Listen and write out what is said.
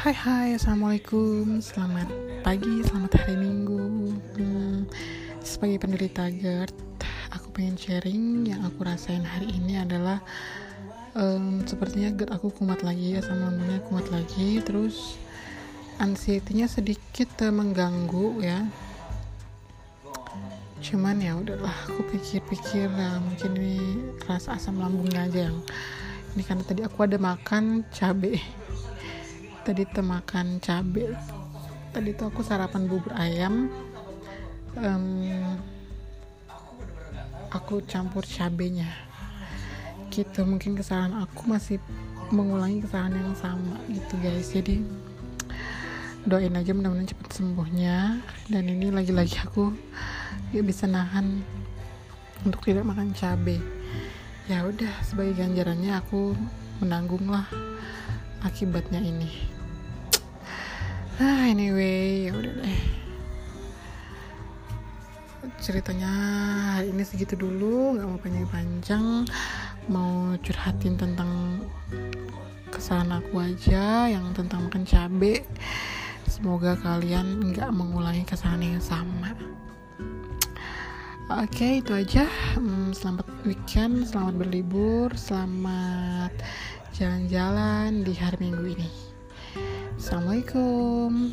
Hai hai Assalamualaikum. Selamat pagi, selamat hari minggu. Hmm, Sebagai penderita GERD Aku pengen sharing Yang aku rasain hari ini adalah um, Sepertinya GERD aku kumat lagi ya Sama lambungnya kumat lagi Terus anxiety-nya sedikit uh, mengganggu ya. Cuman ya udahlah Aku pikir-pikir uh, Mungkin ini rasa asam lambungnya aja yang Ini karena tadi aku ada makan cabai tadi tuh makan cabe. Tadi tuh aku sarapan bubur ayam. Um, aku campur cabenya. Gitu mungkin kesalahan aku masih mengulangi kesalahan yang sama gitu guys. Jadi doain aja mudah-mudahan cepat sembuhnya. Dan ini lagi-lagi aku gak bisa nahan untuk tidak makan cabe. Ya udah sebagai ganjarannya aku menanggung lah akibatnya ini ah anyway ya udah deh. Ceritanya hari ini segitu dulu nggak mau panjang-panjang. Mau curhatin tentang kesalahan aku aja yang tentang makan cabe. Semoga kalian nggak mengulangi kesalahan yang sama. Oke okay, itu aja. Hmm, Selamat weekend Selamat berlibur Selamat jalan-jalan di hari minggu ini. Assalamualaikum.